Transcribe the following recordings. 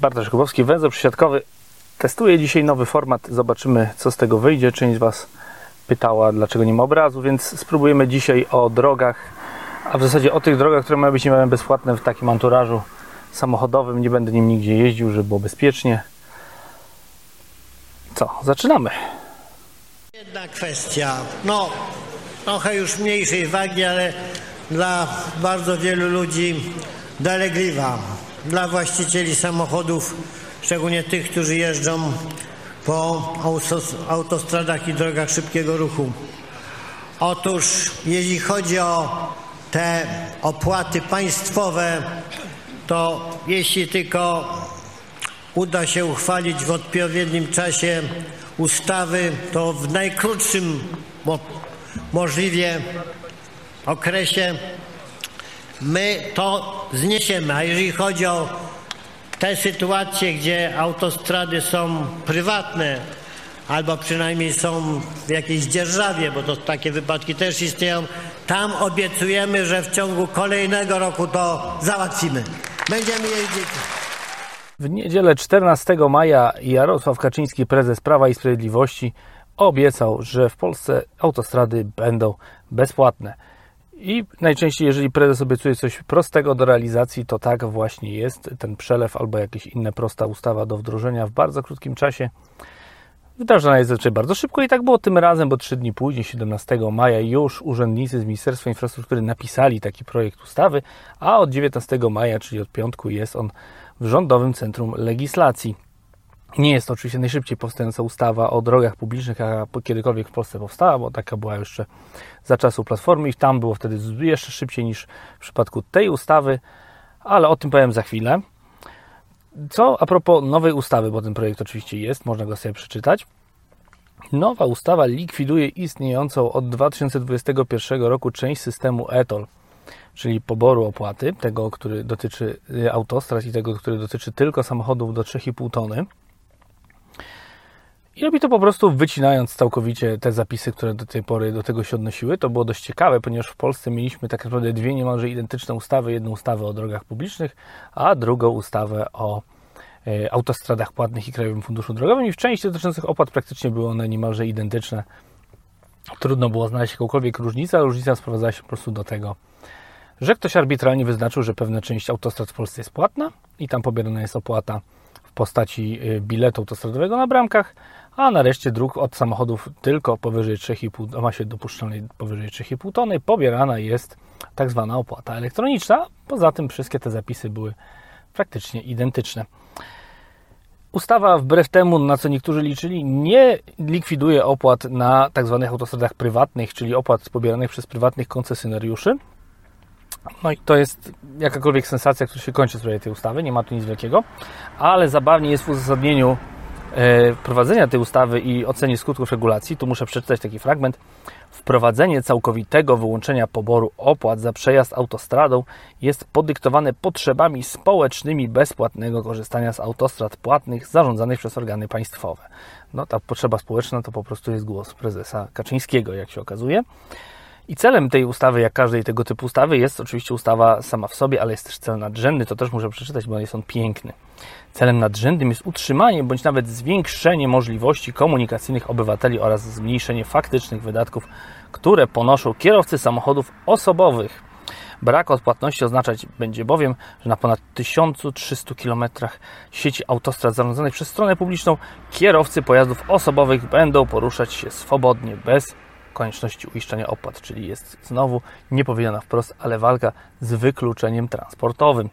Bartosz Kubowski, węzeł przysiadkowy. Testuję dzisiaj nowy format. Zobaczymy, co z tego wyjdzie. Część z Was pytała, dlaczego nie ma obrazu, więc spróbujemy dzisiaj o drogach, a w zasadzie o tych drogach, które mają być niebawem bezpłatne w takim anturażu samochodowym. Nie będę nim nigdzie jeździł, żeby było bezpiecznie. Co? Zaczynamy. Jedna kwestia, no trochę już mniejszej wagi, ale dla bardzo wielu ludzi dolegliwa. Dla właścicieli samochodów, szczególnie tych, którzy jeżdżą po autos- autostradach i drogach szybkiego ruchu. Otóż jeśli chodzi o te opłaty państwowe, to jeśli tylko uda się uchwalić w odpowiednim czasie ustawy, to w najkrótszym mo- możliwie okresie my to zniesiemy. A jeżeli chodzi o te sytuacje, gdzie autostrady są prywatne, albo przynajmniej są w jakiejś dzierżawie, bo to takie wypadki też istnieją, tam obiecujemy, że w ciągu kolejnego roku to załatwimy. Będziemy jeździć. W niedzielę 14 maja Jarosław Kaczyński, prezes Prawa i Sprawiedliwości, obiecał, że w Polsce autostrady będą bezpłatne. I najczęściej, jeżeli prezes obiecuje coś prostego do realizacji, to tak właśnie jest. Ten przelew albo jakaś inna prosta ustawa do wdrożenia w bardzo krótkim czasie. Wdrażana jest zazwyczaj bardzo szybko i tak było tym razem, bo trzy dni później, 17 maja, już urzędnicy z Ministerstwa Infrastruktury napisali taki projekt ustawy, a od 19 maja, czyli od piątku, jest on w Rządowym Centrum Legislacji. Nie jest to oczywiście najszybciej powstająca ustawa o drogach publicznych, jaka kiedykolwiek w Polsce powstała, bo taka była jeszcze za czasów Platformy i tam było wtedy jeszcze szybciej niż w przypadku tej ustawy, ale o tym powiem za chwilę. Co a propos nowej ustawy, bo ten projekt oczywiście jest, można go sobie przeczytać. Nowa ustawa likwiduje istniejącą od 2021 roku część systemu ETOL, czyli poboru opłaty, tego, który dotyczy autostrad i tego, który dotyczy tylko samochodów do 3,5 tony. I robi to po prostu wycinając całkowicie te zapisy, które do tej pory do tego się odnosiły. To było dość ciekawe, ponieważ w Polsce mieliśmy tak naprawdę dwie niemalże identyczne ustawy. Jedną ustawę o drogach publicznych, a drugą ustawę o e, autostradach płatnych i Krajowym Funduszu Drogowym i w części dotyczących opłat praktycznie były one niemalże identyczne. Trudno było znaleźć jakąkolwiek różnicę, a różnica sprowadzała się po prostu do tego, że ktoś arbitralnie wyznaczył, że pewna część autostrad w Polsce jest płatna i tam pobierana jest opłata postaci y, biletu autostradowego na bramkach, a nareszcie dróg od samochodów tylko powyżej 3,5 masie dopuszczalnej powyżej 3,5 tony pobierana jest tak zwana opłata elektroniczna. Poza tym wszystkie te zapisy były praktycznie identyczne. Ustawa, wbrew temu, na co niektórzy liczyli, nie likwiduje opłat na tak zwanych autostradach prywatnych, czyli opłat pobieranych przez prywatnych koncesjonariuszy. No i to jest jakakolwiek sensacja, która się kończy w sprawie tej ustawy, nie ma tu nic wielkiego, ale zabawnie jest w uzasadnieniu e, wprowadzenia tej ustawy i ocenie skutków regulacji, tu muszę przeczytać taki fragment. Wprowadzenie całkowitego wyłączenia poboru opłat za przejazd autostradą jest podyktowane potrzebami społecznymi bezpłatnego korzystania z autostrad płatnych zarządzanych przez organy państwowe. No ta potrzeba społeczna to po prostu jest głos prezesa Kaczyńskiego, jak się okazuje. I celem tej ustawy, jak każdej tego typu ustawy, jest oczywiście ustawa sama w sobie, ale jest też cel nadrzędny, to też muszę przeczytać, bo jest on piękny. Celem nadrzędnym jest utrzymanie bądź nawet zwiększenie możliwości komunikacyjnych obywateli oraz zmniejszenie faktycznych wydatków, które ponoszą kierowcy samochodów osobowych. Brak odpłatności oznaczać będzie bowiem, że na ponad 1300 km sieci autostrad zarządzanych przez stronę publiczną kierowcy pojazdów osobowych będą poruszać się swobodnie, bez konieczności uiszczania opłat, czyli jest znowu nie powiedziana wprost, ale walka z wykluczeniem transportowym.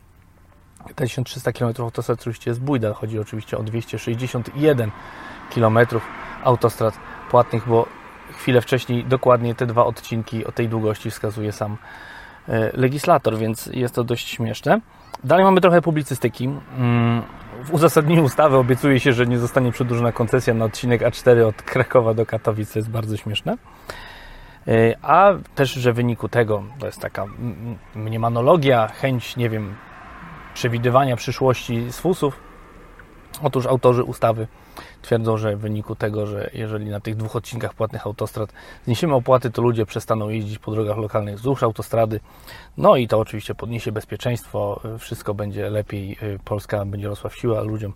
Te 1300 km autostrad oczywiście jest bójda, chodzi oczywiście o 261 km autostrad płatnych, bo chwilę wcześniej dokładnie te dwa odcinki o tej długości wskazuje sam legislator, więc jest to dość śmieszne. Dalej mamy trochę publicystyki. W uzasadnieniu ustawy obiecuje się, że nie zostanie przedłużona koncesja na odcinek A4 od Krakowa do Katowic, co jest bardzo śmieszne. A też, że w wyniku tego, to jest taka mniemanologia, chęć, nie wiem, przewidywania przyszłości z fusów, Otóż autorzy ustawy twierdzą, że w wyniku tego, że jeżeli na tych dwóch odcinkach płatnych autostrad zniesiemy opłaty, to ludzie przestaną jeździć po drogach lokalnych wzdłuż autostrady. No i to oczywiście podniesie bezpieczeństwo, wszystko będzie lepiej, Polska będzie rosła w siłę, a ludziom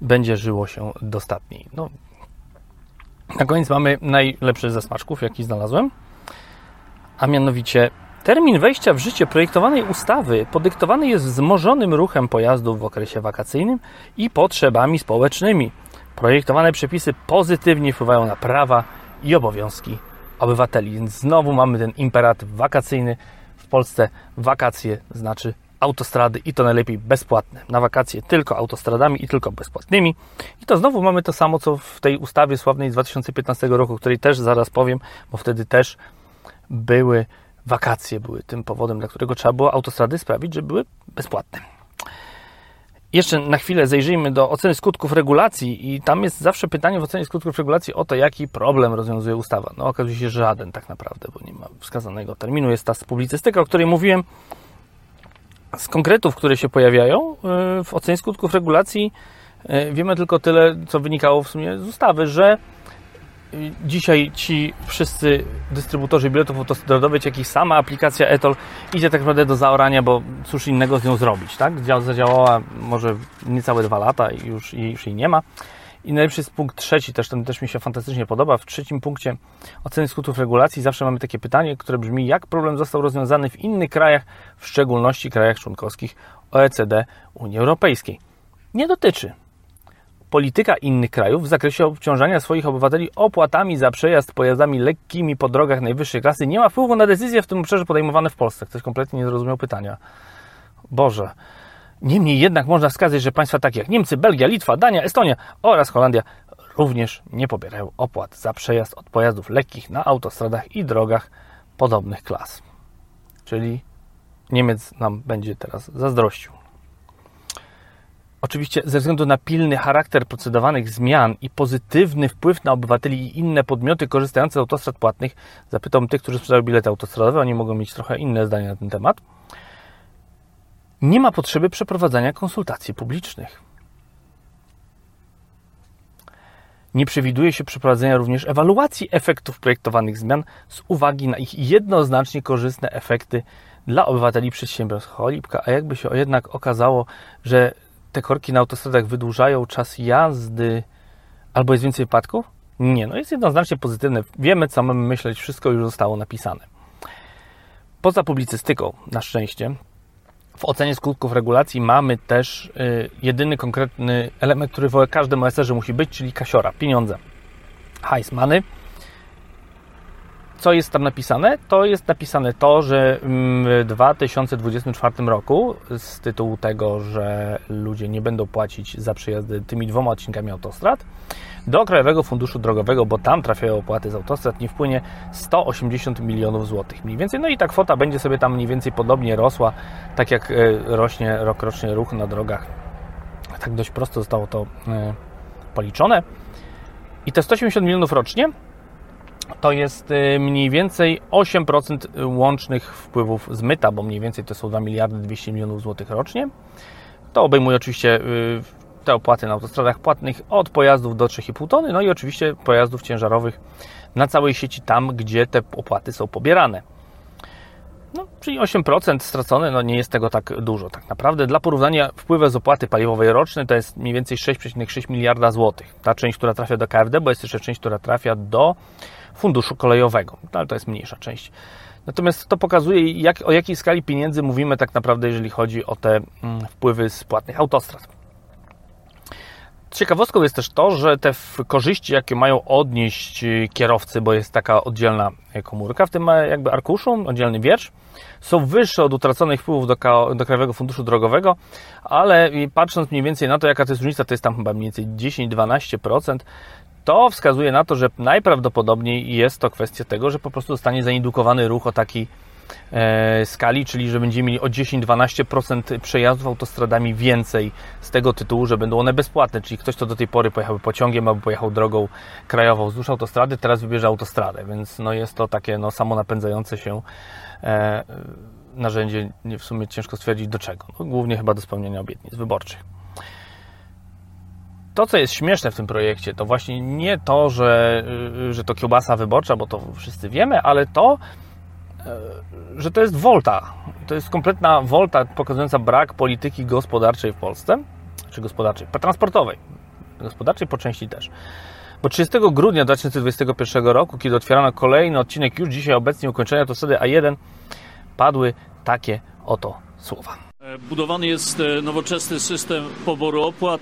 będzie żyło się dostatniej. No, na koniec mamy najlepszy ze smaczków, jaki znalazłem, a mianowicie termin wejścia w życie projektowanej ustawy podyktowany jest wzmożonym ruchem pojazdów w okresie wakacyjnym i potrzebami społecznymi. Projektowane przepisy pozytywnie wpływają na prawa i obowiązki obywateli. Więc znowu mamy ten imperatyw wakacyjny. W Polsce wakacje znaczy autostrady i to najlepiej bezpłatne. Na wakacje tylko autostradami i tylko bezpłatnymi. I to znowu mamy to samo, co w tej ustawie sławnej z 2015 roku, której też zaraz powiem, bo wtedy też były wakacje, były tym powodem, dla którego trzeba było autostrady sprawić, że były bezpłatne. Jeszcze na chwilę zajrzyjmy do oceny skutków regulacji i tam jest zawsze pytanie w ocenie skutków regulacji o to, jaki problem rozwiązuje ustawa. No okazuje się, że żaden tak naprawdę, bo nie ma wskazanego terminu. Jest ta publicystyka, o której mówiłem. Z konkretów, które się pojawiają y, w ocenie skutków regulacji y, wiemy tylko tyle, co wynikało w sumie z ustawy, że dzisiaj ci wszyscy dystrybutorzy biletów autostradowych, jak i sama aplikacja ETOL idzie tak naprawdę do zaorania, bo cóż innego z nią zrobić, tak? Zadziałała może niecałe dwa lata i już, i już jej nie ma. I najlepszy jest punkt trzeci, też ten też mi się fantastycznie podoba. W trzecim punkcie oceny skutków regulacji zawsze mamy takie pytanie, które brzmi, jak problem został rozwiązany w innych krajach, w szczególności krajach członkowskich OECD Unii Europejskiej. Nie dotyczy polityka innych krajów w zakresie obciążania swoich obywateli opłatami za przejazd pojazdami lekkimi po drogach najwyższej klasy nie ma wpływu na decyzje w tym obszarze podejmowane w Polsce. Ktoś kompletnie nie zrozumiał pytania. Boże. Niemniej jednak można wskazać, że państwa takie jak Niemcy, Belgia, Litwa, Dania, Estonia oraz Holandia również nie pobierają opłat za przejazd od pojazdów lekkich na autostradach i drogach podobnych klas. Czyli Niemiec nam będzie teraz zazdrościł. Oczywiście ze względu na pilny charakter procedowanych zmian i pozytywny wpływ na obywateli i inne podmioty korzystające z autostrad płatnych, zapytam tych, którzy sprzedają bilety autostradowe, oni mogą mieć trochę inne zdanie na ten temat, nie ma potrzeby przeprowadzania konsultacji publicznych. Nie przewiduje się przeprowadzenia również ewaluacji efektów projektowanych zmian z uwagi na ich jednoznacznie korzystne efekty dla obywateli przedsiębiorstw. A jakby się jednak okazało, że te korki na autostradach wydłużają czas jazdy albo jest więcej wypadków? Nie, no jest jednoznacznie pozytywne. Wiemy, co mamy myśleć, wszystko już zostało napisane. Poza publicystyką, na szczęście, w ocenie skutków regulacji mamy też y, jedyny konkretny element, który w każdym OSR musi być, czyli kasiora, pieniądze. Hajs, money co jest tam napisane? To jest napisane to, że w 2024 roku z tytułu tego, że ludzie nie będą płacić za przejazdy tymi dwoma odcinkami autostrad, do Krajowego Funduszu Drogowego, bo tam trafiają opłaty z autostrad, nie wpłynie 180 milionów złotych mniej więcej. No i ta kwota będzie sobie tam mniej więcej podobnie rosła, tak jak e, rośnie rokrocznie ruch na drogach. Tak dość prosto zostało to e, policzone. I te 180 milionów rocznie to jest y, mniej więcej 8% łącznych wpływów z myta, bo mniej więcej to są 2 miliardy 200 milionów złotych rocznie. To obejmuje oczywiście te opłaty na autostradach płatnych od pojazdów do 3,5 tony, no i oczywiście pojazdów ciężarowych na całej sieci tam, gdzie te opłaty są pobierane. No, czyli 8% stracone, no nie jest tego tak dużo. Tak naprawdę dla porównania wpływy z opłaty paliwowej rocznej to jest mniej więcej 6,6 miliarda złotych. Ta część, która trafia do KFD, bo jest jeszcze część, która trafia do funduszu kolejowego, no, ale to jest mniejsza część. Natomiast to pokazuje, jak, o jakiej skali pieniędzy mówimy tak naprawdę, jeżeli chodzi o te mm, wpływy z płatnych autostrad. Ciekawostką jest też to, że te korzyści, jakie mają odnieść y, kierowcy, bo jest taka oddzielna komórka w tym e, jakby arkuszu, oddzielny wiersz, są wyższe od utraconych wpływów do, do Krajowego Funduszu Drogowego, ale patrząc mniej więcej na to, jaka to jest różnica, to jest tam chyba mniej więcej 10-12%, to wskazuje na to, że najprawdopodobniej jest to kwestia tego, że po prostu zostanie zaindukowany ruch o takiej e, skali, czyli że będziemy mieli o 10-12% przejazdów autostradami więcej z tego tytułu, że będą one bezpłatne, czyli ktoś, kto do tej pory pojechał pociągiem albo pojechał drogą krajową wzdłuż autostrady, teraz wybierze autostradę, więc no jest to takie no, samonapędzające się e, narzędzie, w sumie ciężko stwierdzić do czego. No, głównie chyba do spełnienia obietnic wyborczych. to, co jest śmieszne w tym projekcie, to właśnie nie to, że, y, że to kiełbasa wyborcza, bo to wszyscy wiemy, ale to, że to jest wolta. To jest kompletna wolta pokazująca brak polityki gospodarczej w Polsce, czy gospodarczej, transportowej. Gospodarczej po części też. Bo 30 grudnia 2021 roku, kiedy otwierano kolejny odcinek już dzisiaj obecnie ukończenia autostrady A1, padły takie oto słowa. Budowany jest e, nowoczesny system poboru opłat.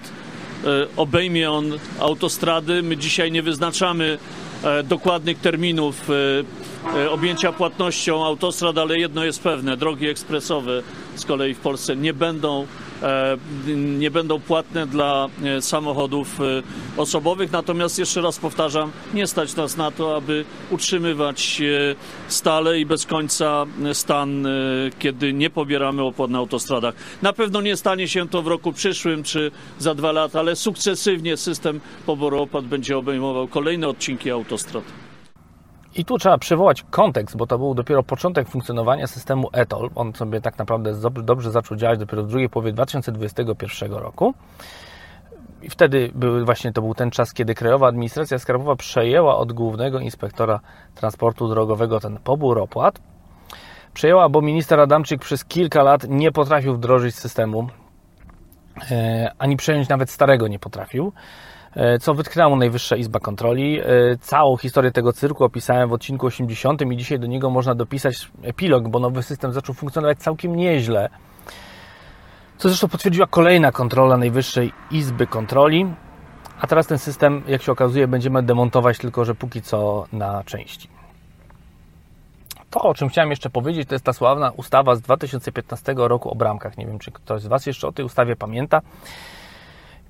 E, obejmie on autostrady. My dzisiaj nie wyznaczamy e, dokładnych terminów objęcia płatnością autostrad, ale jedno jest pewne: drogi ekspresowe z kolei w Polsce nie będą E, nie będą płatne dla e, samochodów e, osobowych. Natomiast jeszcze raz powtarzam, nie stać nas na to, aby utrzymywać stale i bez końca stan, kiedy nie pobieramy opłat na autostradach. Na pewno nie stanie się to w roku przyszłym czy za dwa lata, ale sukcesywnie system poboru opłat będzie obejmował kolejne odcinki autostrad. I tu trzeba przywołać kontekst, bo to był dopiero początek funkcjonowania systemu ETOL. On sobie tak naprawdę dobrze zaczął działać dopiero w drugiej połowie 2021 roku. I wtedy był właśnie to był ten czas, kiedy Krajowa Administracja Skarbowa przejęła od głównego inspektora transportu drogowego ten pobór opłat. Przejęła, bo minister Adamczyk przez kilka lat nie potrafił wdrożyć systemu, e, ani przejąć nawet starego nie potrafił. E, co wytknęła Najwyższa Izba Kontroli. E, całą historię tego cyrku opisałem w odcinku 80 i dzisiaj do niego można dopisać epilog, bo nowy system zaczął funkcjonować całkiem nieźle. Co zresztą potwierdziła kolejna kontrola Najwyższej Izby Kontroli. A teraz ten system, jak się okazuje, będziemy demontować tylko, że póki co na części. To, o czym chciałem jeszcze powiedzieć, to jest ta sławna ustawa z 2015 roku o bramkach. Nie wiem, czy ktoś z Was jeszcze o tej ustawie pamięta.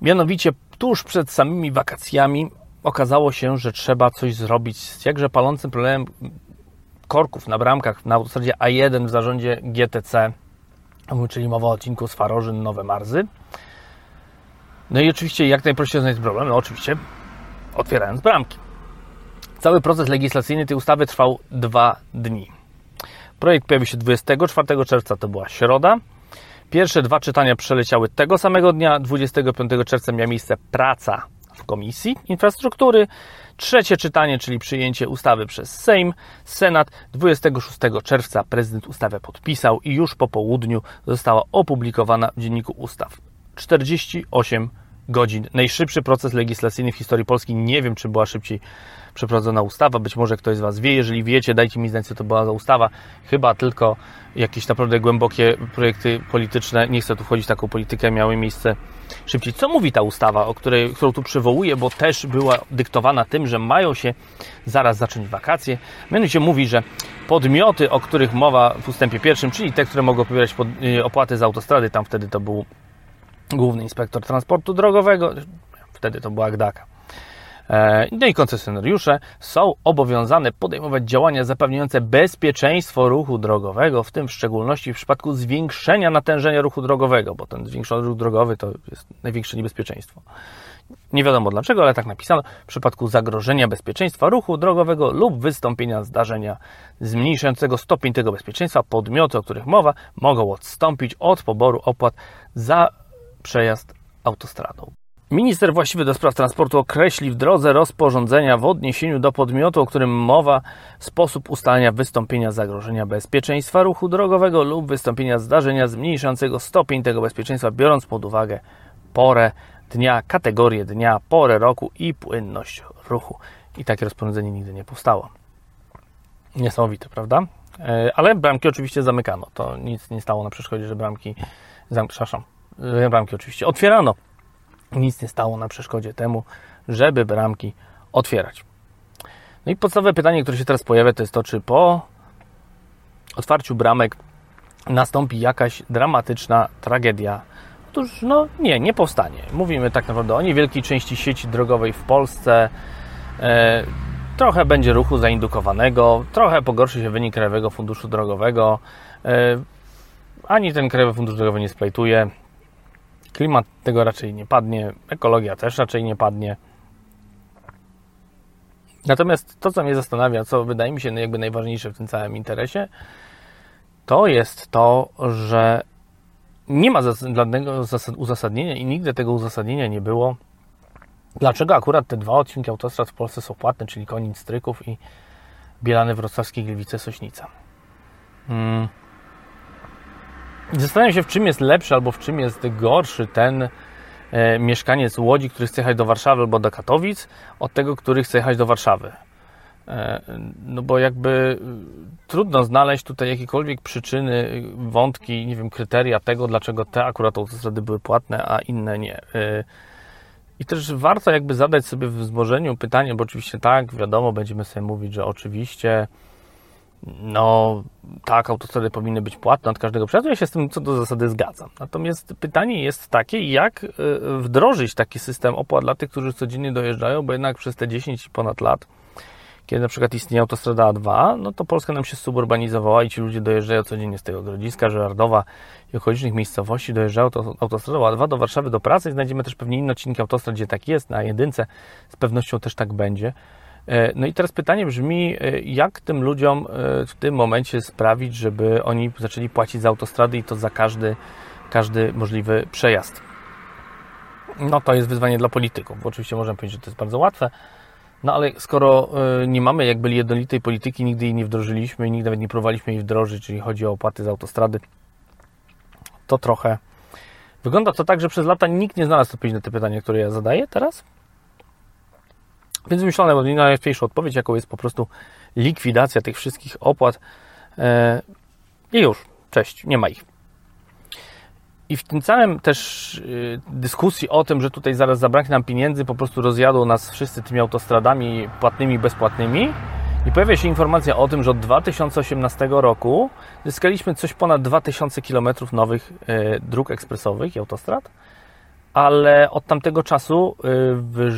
Mianowicie tuż przed samymi wakacjami okazało się, że trzeba coś zrobić z jakże palącym problemem korków na bramkach na autostradzie A1 w zarządzie GTC, czyli mowa o odcinku Swarożyn Nowe Marzy. No i oczywiście jak najprościej znaleźć problem? No oczywiście otwierając bramki. Cały proces legislacyjny tej ustawy trwał dwa dni. Projekt pojawił się 24 czerwca, to była środa. Pierwsze dwa czytania przeleciały tego samego dnia. 25 czerwca miała miejsce praca w Komisji Infrastruktury. Trzecie czytanie, czyli przyjęcie ustawy przez Sejm, Senat. 26 czerwca prezydent ustawę podpisał i już po południu została opublikowana w Dzienniku Ustaw. 48 godzin. Najszybszy proces legislacyjny w historii Polski. Nie wiem, czy była szybciej przeprowadzona ustawa. Być może ktoś z Was wie. Jeżeli wiecie, dajcie mi znać, co to była za ustawa. Chyba tylko jakieś naprawdę głębokie projekty polityczne, nie chcę tu wchodzić w taką politykę, miały miejsce szybciej. Co mówi ta ustawa, o której, którą tu przywołuję, bo też była dyktowana tym, że mają się zaraz zacząć wakacje. Mianowicie mówi, że podmioty, o których mowa w ustępie pierwszym, czyli te, które mogą pobierać y, opłaty za autostrady, tam wtedy to był Główny Inspektor Transportu Drogowego, wtedy to była GDAKA. E, no i koncesjonariusze są obowiązane podejmować działania zapewniające bezpieczeństwo ruchu drogowego, w tym w szczególności w przypadku zwiększenia natężenia ruchu drogowego, bo ten zwiększony ruch drogowy to jest największe niebezpieczeństwo. Nie wiadomo dlaczego, ale tak napisano. W przypadku zagrożenia bezpieczeństwa ruchu drogowego lub wystąpienia zdarzenia zmniejszającego stopień tego bezpieczeństwa, podmioty, o których mowa, mogą odstąpić od poboru opłat za przejazd autostradą. Minister właściwy do spraw transportu określi w drodze rozporządzenia w odniesieniu do podmiotu, o którym mowa, sposób ustalenia wystąpienia zagrożenia bezpieczeństwa ruchu drogowego lub wystąpienia zdarzenia zmniejszającego stopień tego bezpieczeństwa, biorąc pod uwagę porę dnia, kategorię dnia, porę roku i płynność ruchu. I takie rozporządzenie nigdy nie powstało. Niesamowite, prawda? E, ale bramki oczywiście zamykano. To nic nie stało na przeszkodzie, że bramki, zam, przepraszam, bramki oczywiście otwierano nic nie stało na przeszkodzie temu, żeby bramki otwierać. No i podstawowe pytanie, które się teraz pojawia, to jest to, czy po otwarciu bramek nastąpi jakaś dramatyczna tragedia. Otóż, no nie, nie powstanie. Mówimy tak naprawdę o niewielkiej części sieci drogowej w Polsce. E, trochę będzie ruchu zaindukowanego, trochę pogorszy się wynik Krajowego Funduszu Drogowego. E, ani ten Krajowy Fundusz Drogowy nie splajtuje, Klimat tego raczej nie padnie, ekologia też raczej nie padnie. Natomiast to, co mnie zastanawia, co wydaje mi się jakby najważniejsze w tym całym interesie, to jest to, że nie ma żadnego uzasadnienia i nigdy tego uzasadnienia nie było, Dlaczego akurat te dwa odcinki autostrad w Polsce są płatne, czyli Konin Stryków i Bielany Wrocławskie Gliwice Sośnica? Hmm. Zastanawiam się, w czym jest lepszy albo w czym jest gorszy ten e, mieszkaniec Łodzi, który chce jechać do Warszawy albo do Katowic, od tego, który chce jechać do Warszawy. E, no bo jakby e, trudno znaleźć tutaj jakiekolwiek przyczyny, wątki, nie wiem, kryteria tego, dlaczego te akurat autostrady były płatne, a inne nie. E, I też warto jakby zadać sobie w wzmożeniu pytanie, bo oczywiście tak, wiadomo, będziemy sobie mówić, że oczywiście no tak, autostrady powinny być płatne od każdego przejazdu. Ja się z tym co do zasady zgadzam. Natomiast pytanie jest takie, jak wdrożyć taki system opłat dla tych, którzy codziennie dojeżdżają, bo jednak przez te 10 ponad lat kiedy na przykład istnieje autostrada A2, no to Polska nam się suburbanizowała i ci ludzie dojeżdżają codziennie z tego Grodziska, Żerardowa i okolicznych miejscowości, dojeżdżają to autostradą A2 do Warszawy, do pracy i znajdziemy też pewnie inne odcinki autostrad, gdzie tak jest, na jedynce z pewnością też tak będzie. E, no i teraz pytanie brzmi, e, jak tym ludziom e, w tym momencie sprawić, żeby oni zaczęli płacić za autostrady i to za każdy, każdy możliwy przejazd. No to jest wyzwanie dla polityków, bo oczywiście możemy powiedzieć, że to jest bardzo łatwe, no ale skoro nie mamy jakby jednolitej polityki, nigdy jej nie wdrożyliśmy i nigdy nawet nie próbowaliśmy jej wdrożyć, czyli chodzi o opłaty za autostrady, to trochę wygląda to tak, że przez lata nikt nie znalazł odpowiedzi na te pytania, które ja zadaję teraz. Więc myślałem, bo najłatwiejsza odpowiedź, jaką jest po prostu likwidacja tych wszystkich opłat. E, I już, cześć, nie ma ich. I w tym całym też y, dyskusji o tym, że tutaj zaraz zabraknie nam pieniędzy, po prostu rozjadą nas wszyscy tymi autostradami płatnymi, bezpłatnymi. I pojawia się informacja o tym, że od 2018 roku zyskaliśmy coś ponad 2000 km nowych y, dróg ekspresowych i autostrad, ale od tamtego czasu y,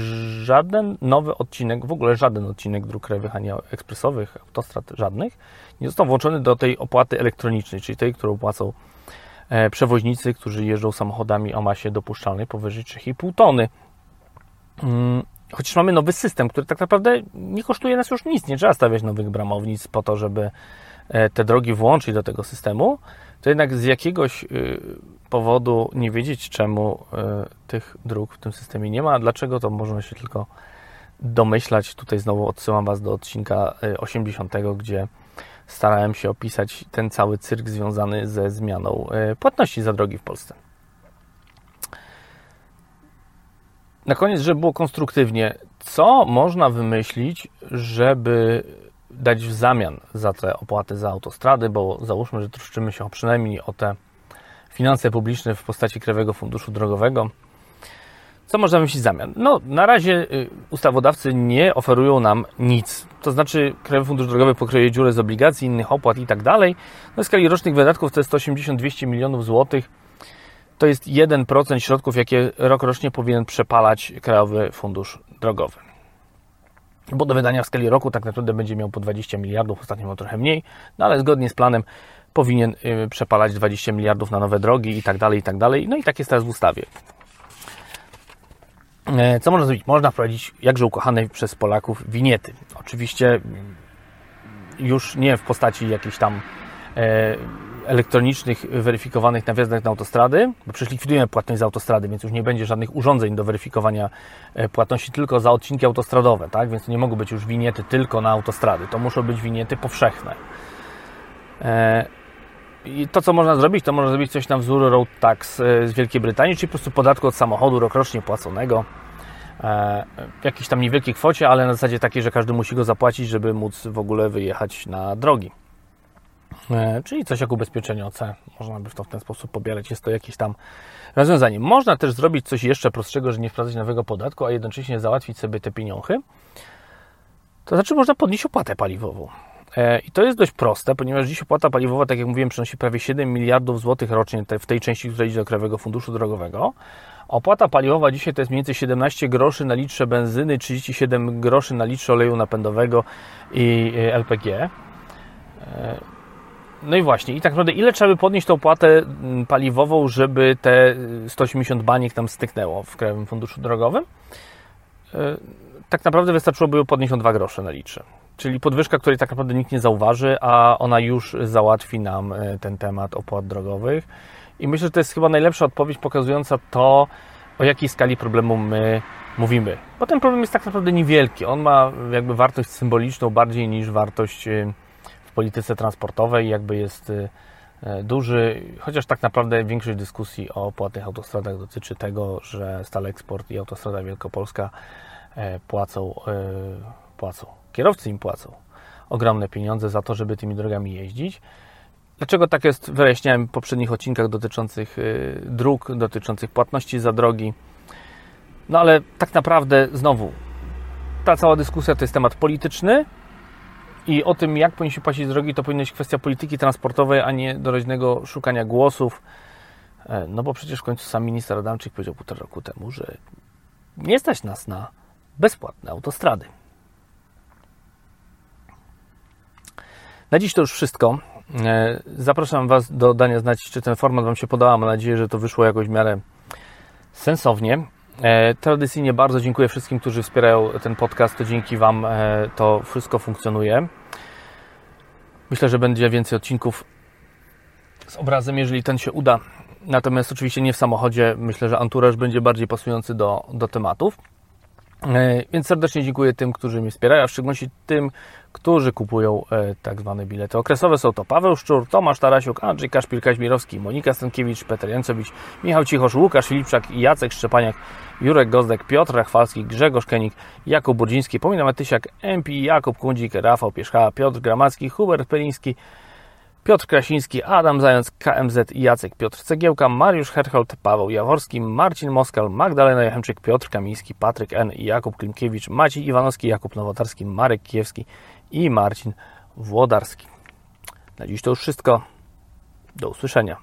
żaden nowy odcinek, w ogóle żaden odcinek dróg krajowych, a nie ekspresowych, autostrad żadnych, nie został włączony do tej opłaty elektronicznej, czyli tej, którą płacą E, przewoźnicy, którzy jeżdżą samochodami o masie dopuszczalnej powyżej 3,5 tony. Mm, chociaż mamy nowy system, który tak naprawdę nie kosztuje nas już nic, nie trzeba stawiać nowych bramownic po to, żeby e, te drogi włączyć do tego systemu, to jednak z jakiegoś y, powodu nie wiedzieć, czemu e, tych dróg w tym systemie nie ma, a dlaczego, to można się tylko domyślać. Tutaj znowu odsyłam Was do odcinka 80, gdzie starałem się opisać ten cały cyrk związany ze zmianą płatności za drogi w Polsce. Na koniec, żeby było konstruktywnie, co można wymyślić, żeby dać w zamian za te opłaty za autostrady, bo załóżmy, że troszczymy się przynajmniej o te finanse publiczne w postaci Krajowego Funduszu Drogowego, co można wymyślić w zamian? No, na razie y, ustawodawcy nie oferują nam nic. To znaczy, Krajowy Fundusz Drogowy pokryje dziurę z obligacji, innych opłat i tak dalej. No, w skali rocznych wydatków to jest 180-200 milionów złotych. To jest 1% środków, jakie rok rocznie powinien przepalać Krajowy Fundusz Drogowy. Bo do wydania w skali roku tak naprawdę będzie miał po 20 miliardów, ostatnio miał trochę mniej, no ale zgodnie z planem powinien y, przepalać 20 miliardów na nowe drogi i tak dalej, i tak dalej. No i tak jest teraz w ustawie. E, co można zrobić? Można wprowadzić jakże ukochane przez Polaków winiety. Oczywiście mm, już nie w postaci jakichś tam e, elektronicznych, weryfikowanych nawiasach na autostrady, bo przecież likwidujemy płatność za autostrady, więc już nie będzie żadnych urządzeń do weryfikowania e, płatności tylko za odcinki autostradowe, tak? Więc nie mogą być już winiety tylko na autostrady, to muszą być winiety powszechne. I to, co można zrobić, to można zrobić coś na wzór road tax e, z Wielkiej Brytanii, czyli po prostu podatku od samochodu rokrocznie płaconego e, w jakiejś tam niewielkiej kwocie, ale na zasadzie takiej, że każdy musi go zapłacić, żeby móc w ogóle wyjechać na drogi. E, czyli coś jak ubezpieczenie OC. Można by to w ten sposób pobierać. Jest to jakieś tam rozwiązanie. Można też zrobić coś jeszcze prostszego, że nie wprowadzać nowego podatku, a jednocześnie załatwić sobie te pieniądze. To znaczy można podnieść opłatę paliwową. E, I to jest dość proste, ponieważ dziś opłata paliwowa, tak jak mówiłem, przynosi prawie 7 miliardów złotych rocznie w tej części, która idzie do Krajowego Funduszu Drogowego. Opłata paliwowa dzisiaj to jest mniej więcej 17 groszy na litrze benzyny, 37 groszy na litrze oleju napędowego i LPG. No i właśnie, i tak naprawdę ile trzeba by podnieść tą opłatę mm, paliwową, żeby te 180 baniek tam styknęło w Krajowym Funduszu Drogowym? E, tak naprawdę wystarczyłoby podnieść o 2 grosze na litrze. Czyli podwyżka, której tak naprawdę nikt nie zauważy, a ona już załatwi nam e, ten temat opłat drogowych. I myślę, że to jest chyba najlepsza odpowiedź pokazująca to, o jakiej skali problemu my mówimy. Bo ten problem jest tak naprawdę niewielki. On ma jakby wartość symboliczną bardziej niż wartość y, polityce transportowej, jakby jest y, y, duży, chociaż tak naprawdę większość dyskusji o płatnych autostradach dotyczy tego, że Stal Export i Autostrada Wielkopolska płacą, płacą. Kierowcy im płacą ogromne pieniądze za to, żeby tymi drogami jeździć. Dlaczego tak jest, wyjaśniałem w poprzednich odcinkach dotyczących dróg, dotyczących płatności za drogi. No ale tak naprawdę znowu ta cała dyskusja to jest temat polityczny i o tym, jak powinniśmy płacić drogi, to powinna być kwestia polityki transportowej, a nie doraźnego szukania głosów. E, no bo przecież w końcu sam minister Adamczyk powiedział półtora roku temu, że nie stać nas na bezpłatne autostrady. Na dziś to już wszystko. E, zapraszam Was do dania znać, czy ten format Wam się podoba. Mam nadzieję, że to wyszło jakoś w miarę sensownie. E, tradycyjnie bardzo dziękuję wszystkim, którzy wspierają ten podcast. To dzięki Wam e, to wszystko funkcjonuje. Myślę, że będzie więcej odcinków z obrazem, jeżeli ten się uda. Natomiast oczywiście nie w samochodzie. Myślę, że anturaż będzie bardziej pasujący do, do tematów. E, więc serdecznie dziękuję tym, którzy mnie wspierają, a w szczególności tym, którzy kupują e, tak zwane bilety okresowe. Są to Paweł Szczur, Tomasz Tarasiuk, Andrzej Kaszpil Kaźmirowski, Monika Stankiewicz, Peter Jancowicz, Michał Cichosz, Łukasz Filipczak, Jacek Szczepaniak, Jurek Gozdek, Piotr Rachwalski, Grzegorz Kenik, Jakub Burdziński, Pomina Matysiak, MP, Jakub Kundzik, Rafał Pierzcha, Piotr Gramacki, Hubert Peliński, Piotr Krasiński, Adam Zając, KMZ Jacek Piotr Cegiełka, Mariusz Herchold, Paweł Jaworski, Marcin Moskal, Magdalena Jachemczyk, Piotr Kamiński, Patryk N. Jakub Klimkiewicz, Maciej Iwanowski, Jakub Nowotarski, Marek Kiewski i Marcin Włodarski. Na dziś to już wszystko. Do usłyszenia.